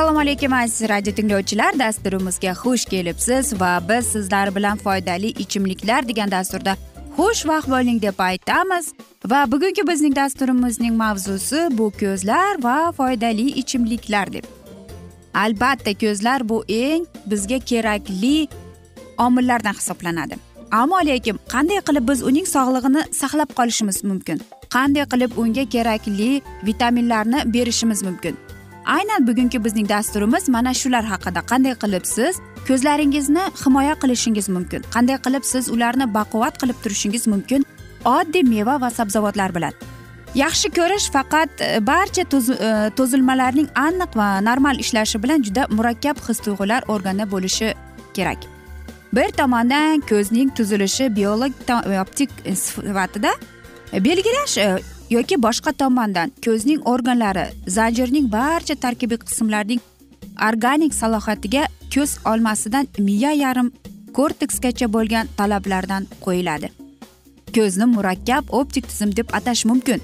assalomu alaykum aziz radio tinglovchilar. Dasturimizga xush kelibsiz va biz sizlar bilan foydali ichimliklar degan dasturda xushvaqt bo'ling deb aytamiz. Va bugungi bizning dasturimizning mavzusi bu ko'zlar va foydali ichimliklar deb. Albatta ko'zlar bu eng bizga kerakli omillardan hisoblanadi. Ammo lekin qanday qilib biz uning sog'lig'ini saqlab qolishimiz mumkin? Qanday qilib unga kerakli vitaminlarni berishimiz mumkin? Aynan bugungi bizning dasturimiz mana shular haqida. Qanday qilib siz ko'zlaringizni himoya qilishingiz mumkin? Qanday qilib siz ularni baquvvat qilib turishingiz mumkin? Oddiy meva va sabzavotlar bilan. Yaxshi ko'rish faqat e, barcha to'zilmalarning e, aniq va normal ishlashi bilan juda murakkab his tuyg'ular organi bo'lishi kerak. Bir tomondan ko'zning tuzilishi biolog e, optik e, sifatida e, belgilash yoki boshqa tomondan ko'zning organlari zanjirning barcha tarkibiy qismlarining organik salohiyatiga ko'z olmasidan miya yarim korteksgacha bo'lgan talablardan qo'yiladi. Ko'zni murakkab optik tizim deb atash mumkin.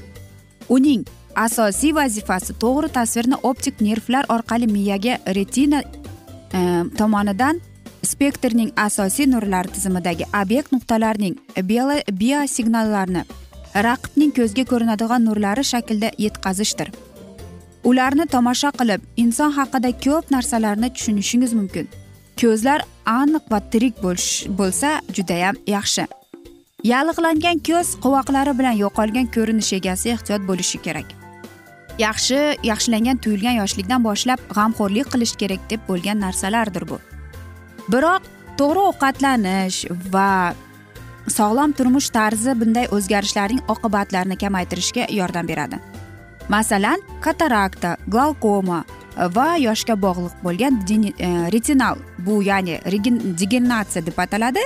Uning asosiy vazifasi to'g'ri tasvirni optik nervlar orqali miyaga retina e, tomonidan spektrning asosiy nurlar tizimidagi obyekt nuqtalarining biosignallarni raqibning ko'zga ko'rinadigan nurlari shaklida yetkazishdir. Ularni tomosha qilib inson haqida ko'p narsalarni tushunishingiz mumkin. Ko'zlar aniq va tirik bo'lsa judayam yaxshi. Yallig'langan ko'z quvoqlari bilan yo'qolgan ko'rinish egasi ehtiyot bo'lishi kerak. Yaxshi yaxshilangan tuyulgan yoshlikdan boshlab g'amxo'rlik qilish kerak deb bo'lgan narsalardir bu. Biroq to'g'ri ovqatlanish va sog'lom turmush tarzi bunday o'zgarishlarning oqibatlarini kamaytirishga yordam beradi. Masalan katarakta glaukoma va yoshga bog'liq bo'lgan e, retinal bu ya'ni regen- degeneratsiya deb ataladi.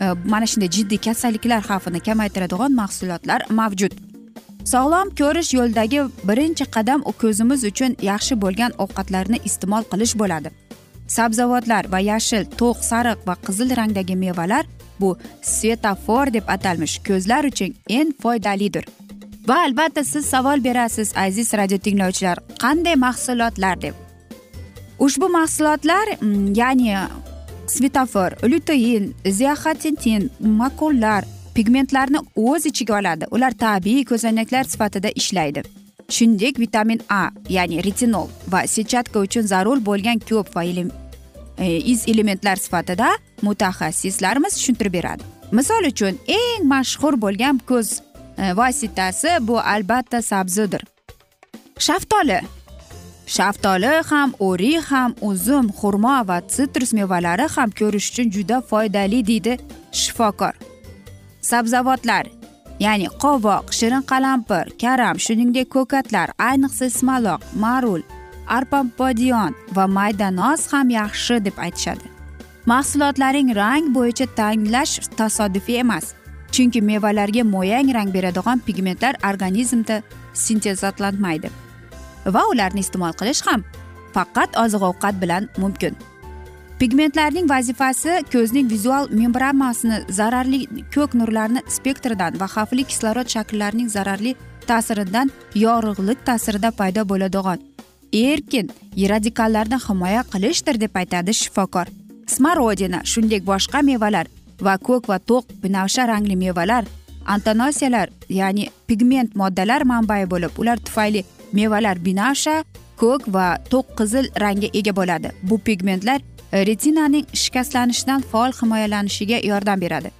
E, mana shunday jiddiy kasalliklar xavfini kamaytiradigan mahsulotlar mavjud. Sog'lom ko'rish yo'lidagi birinchi qadam ko'zimiz uchun yaxshi bo'lgan ovqatlarni iste'mol qilish bo'ladi. Sabzavotlar va yashil to'q sariq va qizil rangdagi mevalar bu svetofor deb atalmish ko'zlar uchun eng foydalidir. Va albatta siz savol berasiz aziz radio tinglovchilar qanday mahsulotlar deb. Ushbu mahsulotlar mm, ya'ni svetofor lutein ziaxantin makullar pigmentlarni o'z ichiga oladi. Ular tabiiy ko'zoynaklar sifatida ishlaydi. Shuningdek vitamin a ya'ni retinol va setchatka uchun zarur bo'lgan ko'p va e, iz elementlar sifatida mutaxassislarimiz tushuntirib beradi. Misol uchun eng mashhur bo'lgan ko'z e, vositasi bu albatta sabzidir. Shaftoli. Shaftoli ham o'rik ham uzum xurmo va sitrus mevalari ham ko'rish uchun juda foydali deydi shifokor. Sabzavotlar. Ya'ni qovoq shirin qalampir karam shuningdek ko'katlar ayniqsa ismaloq marul arpa bodiyon va maydanoz ham yaxshi deb aytishadi. Mahsulotlaring rang bo'yicha tanlash tasodifiy emas chunki mevalarga mo'yang rang beradigan pigmentlar organizmda sintezatlanmaydi va ularni iste'mol qilish ham faqat oziq ovqat bilan mumkin. Pigmentlarning vazifasi ko'zning vizual membramasini zararli ko'k nurlarni spektridan va xavfli kislorod shakllarining zararli ta'siridan yorug'lik ta'sirida paydo bo'ladigan. Erkin radikallardan himoya qilishdir deb aytadi shifokor. Smorodina shuningdek boshqa mevalar va ko'k va to'q binafsha rangli mevalar antonosiyalar ya'ni pigment moddalar manbai bo'lib ular tufayli mevalar binafsha ko'k va to'q qizil rangga ega bo'ladi. Bu pigmentlar retinaning shikastlanishidan faol himoyalanishiga yordam beradi.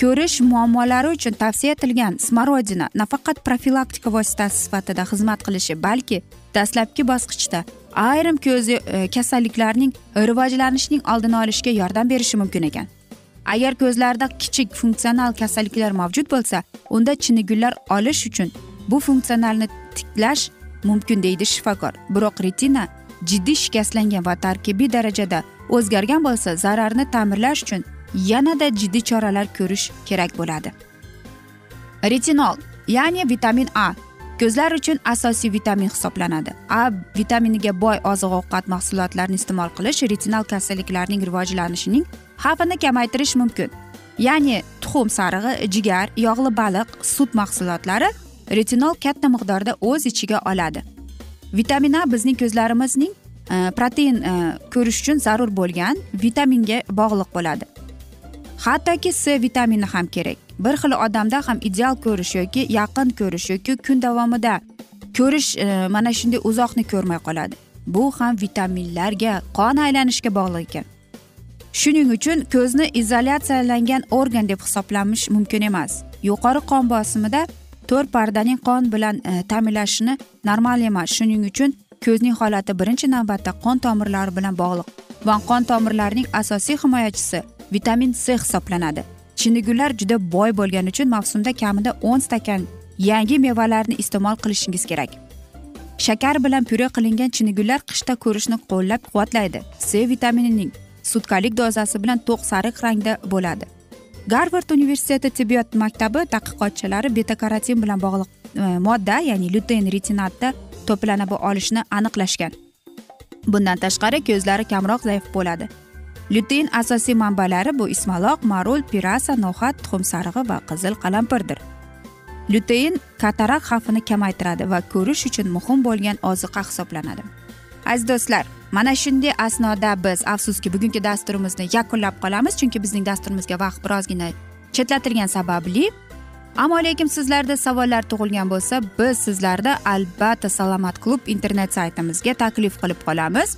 Ko'rish muammolari uchun tavsiya etilgan smorodina nafaqat profilaktika vositasi sifatida xizmat qilishi balki dastlabki bosqichda ayrim ko'z e, kasalliklarining rivojlanishining oldini olishga yordam berishi mumkin ekan. Agar ko'zlarda kichik funksional kasalliklar mavjud bo'lsa unda chinnigullar olish uchun bu funksionalni tiklash mumkin deydi shifokor. Biroq retina jiddiy shikastlangan va tarkibiy darajada o'zgargan bo'lsa zararni ta'mirlash uchun yanada jiddiy choralar ko'rish kerak bo'ladi. Retinol ya'ni vitamin a ko'zlar uchun asosiy vitamin hisoblanadi. A vitaminiga boy oziq ovqat mahsulotlarini iste'mol qilish retinal kasalliklarning rivojlanishining xavfini kamaytirish mumkin. Ya'ni tuxum sarig'i jigar yog'li baliq sut mahsulotlari retinol katta miqdorda o'z ichiga oladi. Vitamin a bizning ko'zlarimizning e, protein e, ko'rish uchun zarur bo'lgan vitaminga bog'liq bo'ladi. Hattoki c vitamini ham kerak. Bir xil odamda ham ideal ko'rish yoki yaqin ko'rish yoki kun davomida ko'rish e, mana shunday uzoqni ko'rmay qoladi. Bu ham vitaminlarga qon aylanishga bog'liq ekan. Shuning uchun ko'zni izolyatsiyalangan organ deb hisoblanish mumkin emas. Yuqori qon bosimida to'rt pardaning qon bilan e, ta'minlashini normal emas. Shuning uchun ko'zning holati birinchi navbatda qon tomirlari bilan bog'liq va qon tomirlarining asosiy himoyachisi vitamin c hisoblanadi. Chinnigullar juda boy bo'lgani uchun mavsumda kamida o'n stakan yangi mevalarni iste'mol qilishingiz kerak. Shakar bilan pyure qilingan chinnigullar qishda ko'rishni qo'llab quvvatlaydi c vitaminining sutkalik dozasi bilan to'q sariq rangda bo'ladi. Garvard universiteti tibbiyot maktabi tadqiqotchilari beta karotin bilan bog'liq e, modda ya'ni lyutein retinatda to'planib olishni aniqlashgan. Bundan tashqari ko'zlari kamroq zaif bo'ladi. Lyutein asosiy manbalari bu ismaloq marul pirasa no'xat tuxum sarig'i va qizil qalampirdir. Lyutein katarak xavfini kamaytiradi va ko'rish uchun muhim bo'lgan oziqa hisoblanadi. Aziz do'stlar mana shunday asnoda biz afsuski bugungi dasturimizni yakunlab qolamiz. Chunki bizning dasturimizga vaqt birozgina chetlatilgani sababli ammo lekin sizlarda savollar tug'ilgan bo'lsa biz sizlarni albatta salomat klub internet saytimizga taklif qilib qolamiz.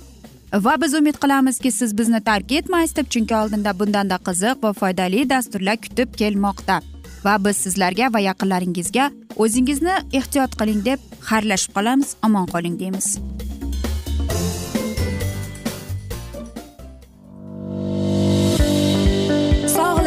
Va biz umid qilamizki siz bizni tark etmaysiz deb chunki oldinda bundanda qiziq va foydali dasturlar kutib kelmoqda. Va biz sizlarga va yaqinlaringizga o'zingizni ehtiyot qiling deb xayrlashib qolamiz. Omon qoling deymiz.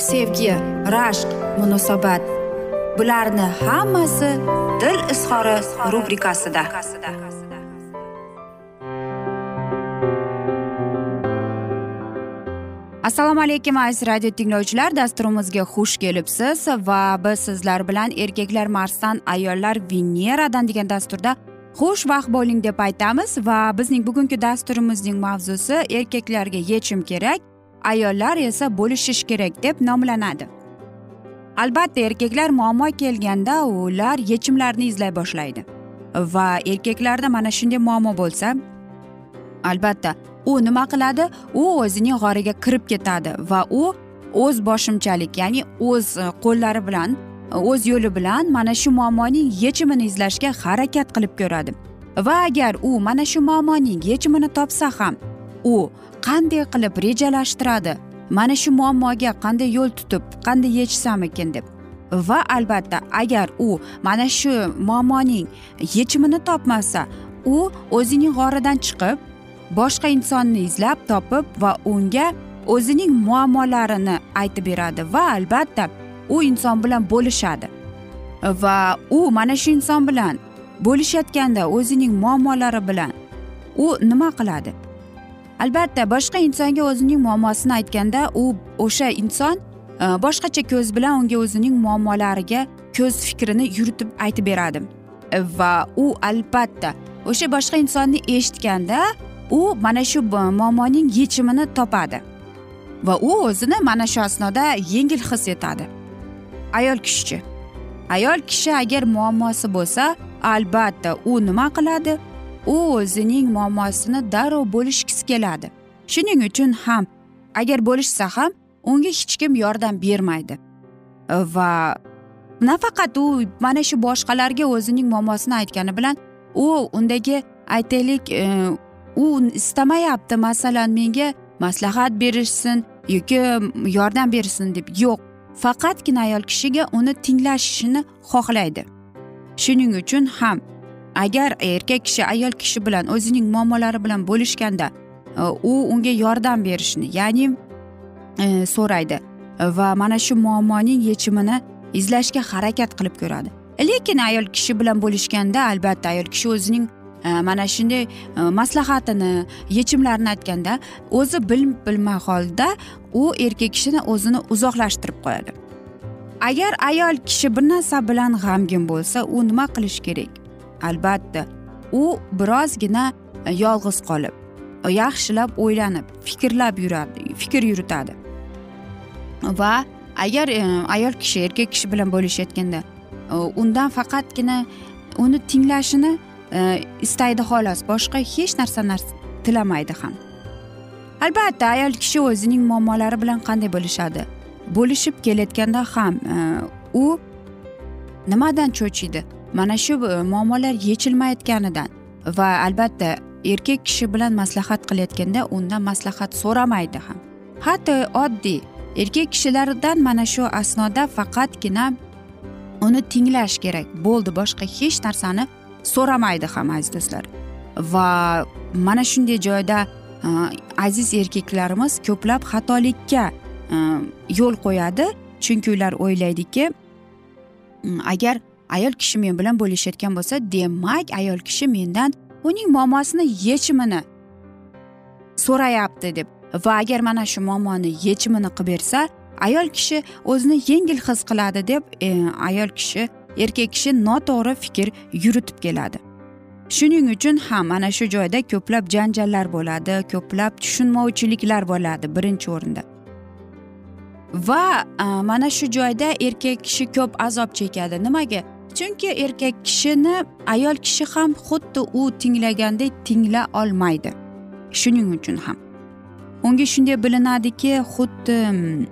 sevgi rashq munosabat. Bularni hammasi dil izhori rubrikasida. Assalomu alaykum aziz radio tinglovchilar. Dasturimizga xush kelibsiz va biz sizlar bilan erkaklar marsdan ayollar veneradan degan dasturda xushvaqt bo'ling deb aytamiz va bizning bugungi dasturimizning mavzusi erkaklarga yechim kerak ayollar esa bo'lishish kerak deb nomlanadi. Albatta erkaklar muammo kelganda ular yechimlarni izlay boshlaydi. Va erkaklarda mana shunday muammo bo'lsa albatta u nima qiladi? U o'zining g'origa kirib ketadi va u o'z boshimchalik ya'ni o'z e, qo'llari bilan o'z yo'li bilan mana shu muammoning yechimini izlashga harakat qilib ko'radi. Va agar u mana shu muammoning yechimini topsa ham u qanday qilib rejalashtiradi? Mana shu muammoga qanday yo'l tutib qanday yechsam ekan deb. Va albatta agar u mana shu muammoning yechimini topmasa u o'zining g'oridan chiqib boshqa insonni izlab topib va unga o'zining muammolarini aytib beradi va albatta u inson bilan bo'lishadi. Va u mana shu inson bilan bo'lishayotganda o'zining muammolari bilan u nima qiladi? Albatta boshqa insonga o'zining muammosini aytganda u o'sha inson e, boshqacha ko'z bilan unga o'zining muammolariga ko'z fikrini yuritib aytib beradi. Va u albatta o'sha boshqa insonni eshitganda u mana shu muammoning yechimini topadi. Va u o'zini mana shu asnoda yengil his etadi. Ayol kishichi ayol kishi agar muammosi bo'lsa albatta u nima qiladi? U o'zining muammosini darrov bo'lishgisi keladi. Shuning uchun ham agar bo'lishsa ham unga hech kim yordam bermaydi. Va nafaqat u mana shu boshqalarga o'zining muammosini aytgani bilan u undagi aytaylik e, u istamayapti masalan menga maslahat berishsin yoki yordam bersin deb. Yo'q faqatgina ayol kishiga uni tinglashishini xohlaydi. Shuning uchun ham agar erkak kishi ayol kishi bilan o'zining muammolari bilan bo'lishganda e, u unga yordam berishni ya'ni e, so'raydi va mana shu muammoning yechimini izlashga harakat qilib ko'radi. Lekin ayol kishi bilan bo'lishganda albatta ayol kishi o'zining e, mana shunday e, maslahatini yechimlarini aytganda o'zi bil bilmay holda u erkak kishini o'zini uzoqlashtirib qo'yadi. Agar ayol kishi bir narsa bilan g'amgin bo'lsa u nima qilishi kerak? Albatta u birozgina yolg'iz qolib yaxshilab o'ylanib fikrlab yuradi fikr yuritadi. Va agar e, ayol kishi erkak kishi bilan bo'lishayotganda e, undan faqatgina uni tinglashini e, istaydi xolos boshqa hech narsani tilamaydi ham. Albatta ayol kishi o'zining muammolari bilan qanday bo'lishadi? Bo'lishib kelayotganda ham u nimadan cho'chiydi? Mana shu e, muammolar yechilmayotganidan va albatta erkak kishi bilan maslahat qilayotganda undan maslahat so'ramaydi ham. Hatto oddiy erkak kishilardan mana shu asnoda faqatgina uni tinglash kerak. Bo'ldi boshqa hech narsani so'ramaydi ham aziz do'stlar. Va mana shunday joyda e, aziz erkaklarimiz ko'plab xatolikka e, yo'l qo'yadi. Chunki ular o'ylaydiki agar ayol kishi men bilan bo'lishayotgan bo'lsa demak ayol kishi mendan uning muammosini yechimini so'rayapti deb. Va agar mana shu muammoni yechimini qilib bersa ayol kishi o'zini yengil his qiladi deb e, ayol kishi erkak kishi noto'g'ri fikr yuritib keladi. Shuning uchun ham mana shu joyda ko'plab janjallar bo'ladi ko'plab tushunmovchiliklar bo'ladi birinchi o'rinda. Va e, mana shu joyda erkak kishi ko'p azob chekadi. Nimaga? Chunki erkak kishini ayol kishi ham xuddi u tinglagandek tingla olmaydi. Shuning uchun ham. Unga shunday bilinadiki xuddi mm,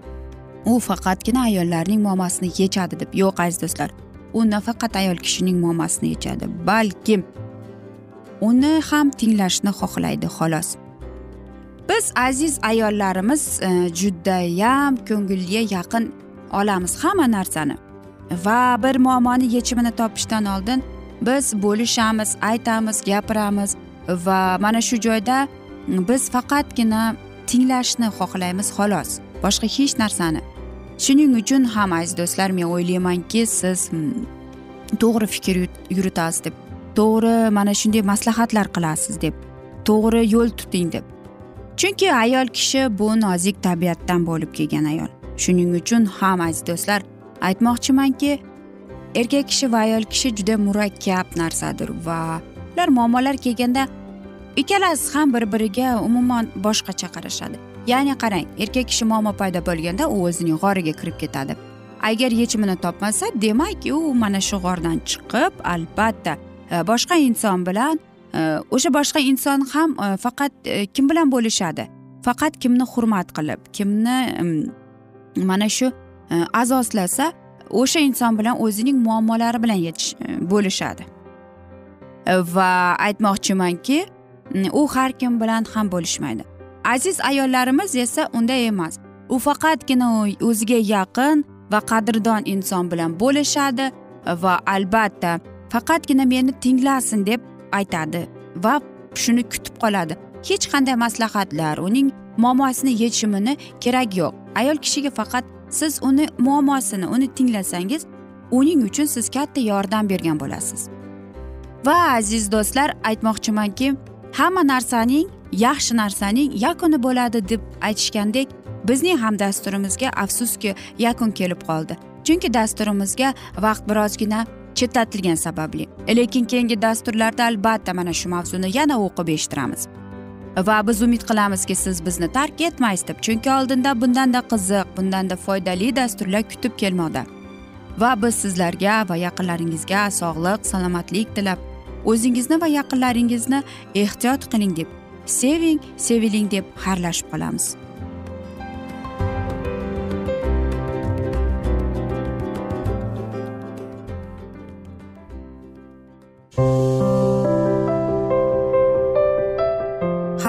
u faqatgina ayollarning muammosini yechadi deb. Yo'q aziz do'stlar u nafaqat ayol kishining muammosini yechadi balki uni ham tinglashni xohlaydi xolos. Biz aziz ayollarimiz e, judayam ko'ngilga yaqin olamiz hamma narsani. Va bir muammoni yechimini topishdan oldin biz bo'lishamiz aytamiz gapiramiz va mana shu joyda biz faqatgina tinglashni xohlaymiz xolos boshqa hech narsani. Shuning uchun ham aziz do'stlar men o'ylaymanki siz hmm, to'g'ri fikr yuritasiz deb to'g'ri mana shunday maslahatlar qilasiz deb to'g'ri yo'l tuting deb. Chunki ayol kishi bu nozik tabiatdan bo'lib kelgan ayol. Shuning uchun ham aziz do'stlar aytmoqchimanki erkak kishi va ayol kishi juda murakkab narsadir va ular muammolar kelganda ikkalasi ham bir biriga umuman boshqacha qarashadi ya'ni qarang erkak kishi muammo paydo bo'lganda u o'zining g'origa kirib ketadi. Agar yechimini topmasa demak u mana shu g'ordan chiqib albatta e, boshqa inson bilan e, o'sha boshqa inson ham e, faqat kim bilan bo'lishadi? Faqat kimni hurmat qilib kimni mana shu Э, azoslasa o'sha inson bilan o'zining muammolari bilan yetish э, bo'lishadi. Э, va aytmoqchimanki mm, u har kim bilan ham bo'lishmaydi. Aziz ayollarimiz esa unday emas. U faqatgina o'ziga yaqin va qadrdon inson bilan bo'lishadi va albatta faqatgina meni tinglasin deb aytadi va shuni kutib qoladi. Hech qanday maslahatlar uning muammosini yechimini kerak yo'q. Ayol kishiga faqat siz uni muammosini uni tinglasangiz uning uchun siz katta yordam bergan bo'lasiz. Va aziz do'stlar aytmoqchimanki hamma narsaning yaxshi narsaning yakuni bo'ladi deb aytishgandek bizning ham dasturimizga afsuski yakun kelib qoldi. Chunki dasturimizga vaqt birozgina chetlatilgani sababli. Lekin keyingi dasturlarda albatta mana shu mavzuni yana o'qib eshittiramiz. Va biz umid qilamizki siz bizni tark etmaysiz deb. Chunki oldinda bundanda qiziq bundanda foydali dasturlar kutib kelmoqda. Va biz sizlarga va yaqinlaringizga sog'lik salomatlik tilab o'zingizni va yaqinlaringizni ehtiyot qiling deb seving seviling deb xayrlashib qolamiz.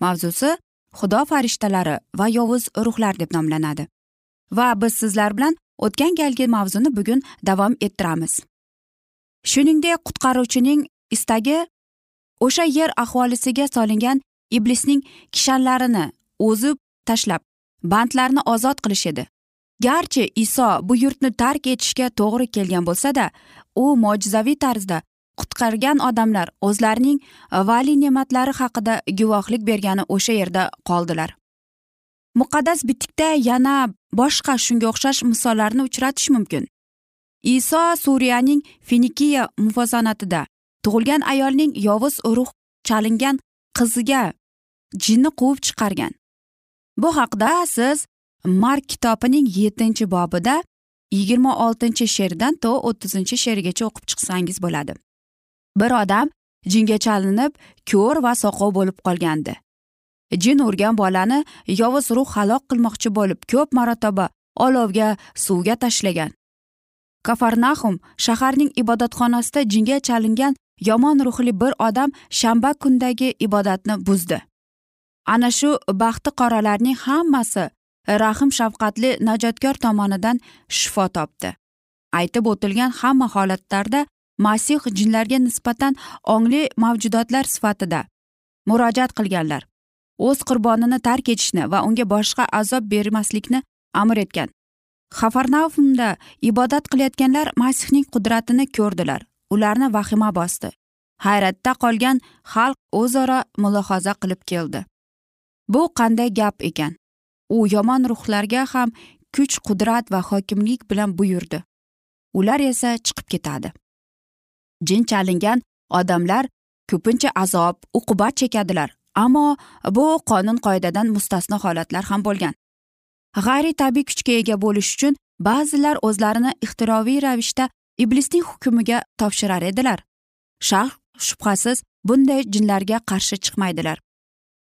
mavzusi xudo farishtalari va yovuz ruhlar deb nomlanadi. Va biz sizlar bilan o'tgan galgi mavzuni bugun davom ettiramiz. Shuningdek qutqaruvchining istagi o'sha yer aholisiga solingan iblisning kishanlarini o'zib tashlab bandlarni ozod qilish edi. Garchi iso bu yurtni tark etishga to'g'ri kelgan bo'lsada u mo'jizaviy tarzda qutqargan odamlar o'zlarining e, valiy ne'matlari haqida guvohlik bergani o'sha yerda qoldilar. Muqaddas bitikda yana boshqa shunga o'xshash misollarni uchratish mumkin. Iso suriyaning finikiya muvozanatida tug'ilgan ayolning yovuz ruh chalingan qiziga jinni quvib chiqargan. Bu haqda siz mark kitobining yettinchi bobida yigirma oltinchi she'rdan to o'ttizinchi she'rigacha o'qib chiqsangiz bo'ladi. Bir odam jinga chalinib ko'r va soqov bo'lib qolgandi. Jin urgan bolani yovuz ruh halok qilmoqchi bo'lib ko'p marotaba olovga suvga tashlagan. Kafarnaxum shaharning ibodatxonasida jinga chalingan yomon ruhli bir odam shanba kundagi ibodatni buzdi. Ana shu baxti qoralarning hammasi rahm shafqatli najotkor tomonidan shifo topdi. Aytib o'tilgan hamma holatlarda masih jinlarga nisbatan ongli mavjudotlar sifatida murojaat qilganlar. O'z qurbonini tark etishni va unga boshqa azob bermaslikni amr etgan. Xafarnavmda ibodat qilayotganlar masihning qudratini ko'rdilar. Ularni vahima bosdi. Hayratda qolgan xalq o'zaro mulohaza qilib keldi. Bu qanday gap ekan? U yomon ruhlarga ham kuch qudrat va hokimlik bilan buyurdi. Ular esa chiqib ketadi. Jin chalingan odamlar ko'pincha azob uqubat chekadilar. Ammo bu qonun qoidadan mustasno holatlar ham bo'lgan. G'ayri tabiiy kuchga ega bo'lish uchun ba'zilar o'zlarini ixtiroviy ravishda iblisning hukmiga topshirar edilar. Shah shubhasiz bunday jinlarga qarshi chiqmaydilar.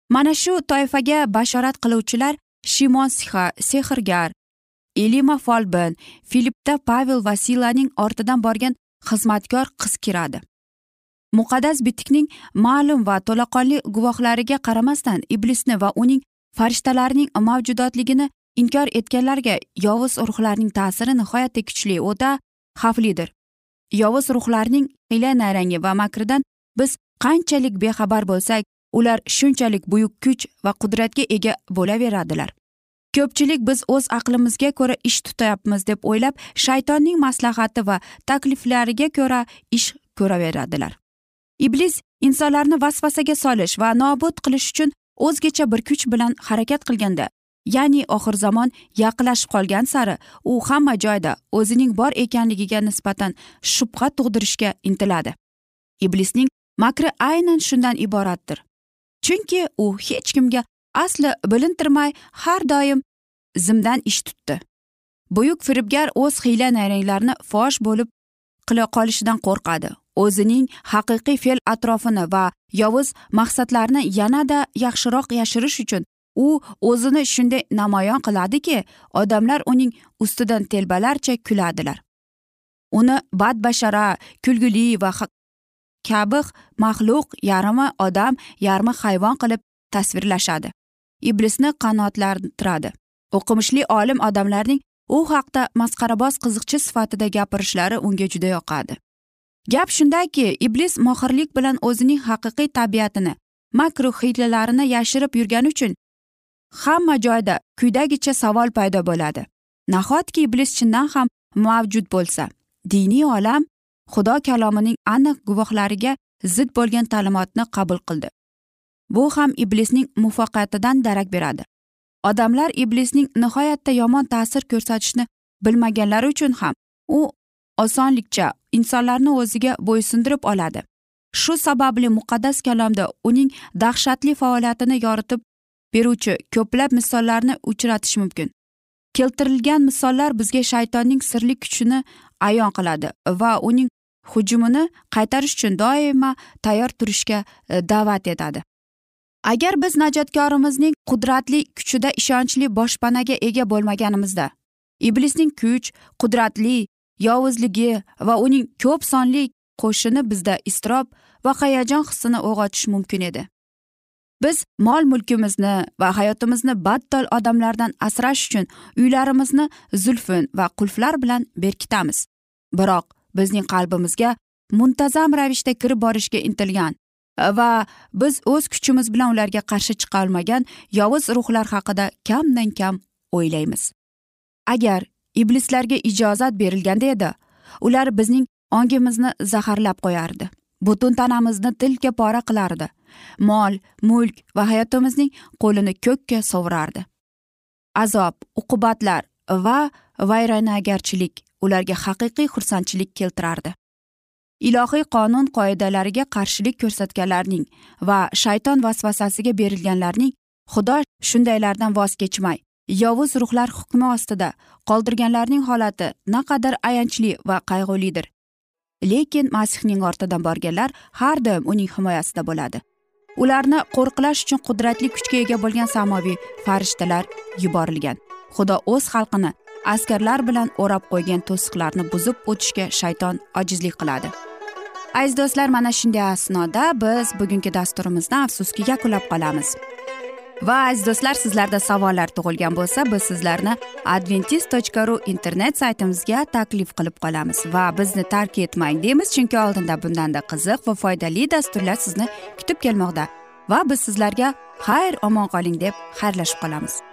Mana shu toifaga bashorat qiluvchilar shimon sehrgar elima folbin filippda pavel vasilaning ortidan borgan xizmatkor qiz kiradi. Muqaddas bitikning ma'lum va to'laqonli guvohlariga qaramasdan iblisni va uning farishtalarining mavjudotligini inkor etganlarga yovuz ruhlarning ta'siri nihoyatda kuchli. O'ta xavflidir. Yovuz ruhlarning hiyla nayrangi va makridan biz qanchalik bexabar bo'lsak ular shunchalik buyuk kuch va qudratga ega bo'laveradilar. Ko'pchilik biz o'z aqlimizga ko'ra ish tutyapmiz deb o'ylab shaytonning maslahati va takliflariga ko'ra ish ko'raveradilar. Iblis insonlarni vasvasaga solish va nobud qilish uchun o'zgacha bir kuch bilan harakat qilganda ya'ni oxir zamon yaqinlashib qolgan sari u hamma joyda o'zining bor ekanligiga nisbatan shubha tug'dirishga intiladi. Iblisning makri aynan shundan iboratdir. Chunki u hech kimga asli bilintirmay har doim zimdan ish tutdi. Buyuk firibgar o'z hiyla nayranglarini fosh bo'lib qila qolishidan qo'rqadi. O'zining haqiqiy fe'l atrofini va yovuz maqsadlarini yanada yaxshiroq yashirish uchun u o'zini shunday namoyon qiladiki odamlar uning ustidan telbalarcha kuladilar. Uni badbashara kulgili va kabi maxluq yarmi odam yarmi hayvon qilib tasvirlashadi. Iblisni qanoatlantiradi o'qimishli olim odamlarning u haqda masxaraboz qiziqchi sifatida gapirishlari unga juda yoqadi. Gap shundaki iblis mohirlik bilan o'zining haqiqiy tabiatini makru hiylalarini yashirib yurgani uchun hamma joyda quyidagicha savol paydo bo'ladi. Nahotki iblis chindan ham mavjud bo'lsa diniy olam xudo kalomining aniq guvohlariga zid bo'lgan ta'limotni qabul qildi. Bu ham iblisning muvaffaqiyatidan darak beradi. Odamlar iblisning nihoyatda yomon ta'sir ko'rsatishni bilmaganlari uchun ham u osonlikcha insonlarni o'ziga bo'ysundirib oladi. Shu sababli muqaddas kalomda uning dahshatli faoliyatini yoritib beruvchi ko'plab misollarni uchratish mumkin. Keltirilgan misollar bizga shaytonning sirli kuchini ayon qiladi va uning hujumini qaytarish uchun doimo tayyor turishga da'vat etadi. Agar biz najotkorimizning qudratli kuchida ishonchli boshpanaga ega bo'lmaganimizda iblisning kuch qudratli yovuzligi va uning ko'p sonli qo'shini bizda iztirob va hayajon hissini uyg'otishi mumkin edi. Biz mol mulkimizni va hayotimizni battol odamlardan asrash uchun uylarimizni zulfun va qulflar bilan berkitamiz. Biroq bizning qalbimizga muntazam ravishda kirib borishga intilgan va biz o'z kuchimiz bilan ularga qarshi chiqa olmagan yovuz ruhlar haqida kamdan kam o'ylaymiz. Agar iblislarga ijozat berilganda edi ular bizning ongimizni zaharlab qo'yardi. Butun tanamizni tilka pora qilardi. Mol mulk va hayotimizning qo'lini ko'kka sovurardi. Azob uqubatlar va vayronagarchilik ularga haqiqiy xursandchilik keltirardi. Ilohiy qonun qoidalariga qarshilik ko'rsatganlarning va shayton vasvasasiga berilganlarning xudo shundaylardan voz kechmay yovuz ruhlar hukmi ostida qoldirganlarning holati naqadar ayanchli va qayg'ulidir. Lekin masihning ortidan borganlar har doim uning himoyasida bo'ladi. Ularni qo'riqlash uchun qudratli kuchga ega bo'lgan samoviy farishtalar yuborilgan. Xudo o'z xalqini askarlar bilan o'rab qo'ygan to'siqlarni buzib o'tishga shayton ojizlik qiladi. Aziz do'stlar mana shunday asnoda biz bugungi dasturimizni afsuski yakunlab qolamiz. Va aziz do'stlar sizlarda savollar tug'ilgan bo'lsa biz sizlarni adventis tochka ru internet saytimizga taklif qilib qolamiz. Va bizni tark etmang deymiz chunki oldinda bundanda qiziq va foydali dasturlar sizni kutib kelmoqda. Va biz sizlarga xayr omon qoling deb xayrlashib qolamiz.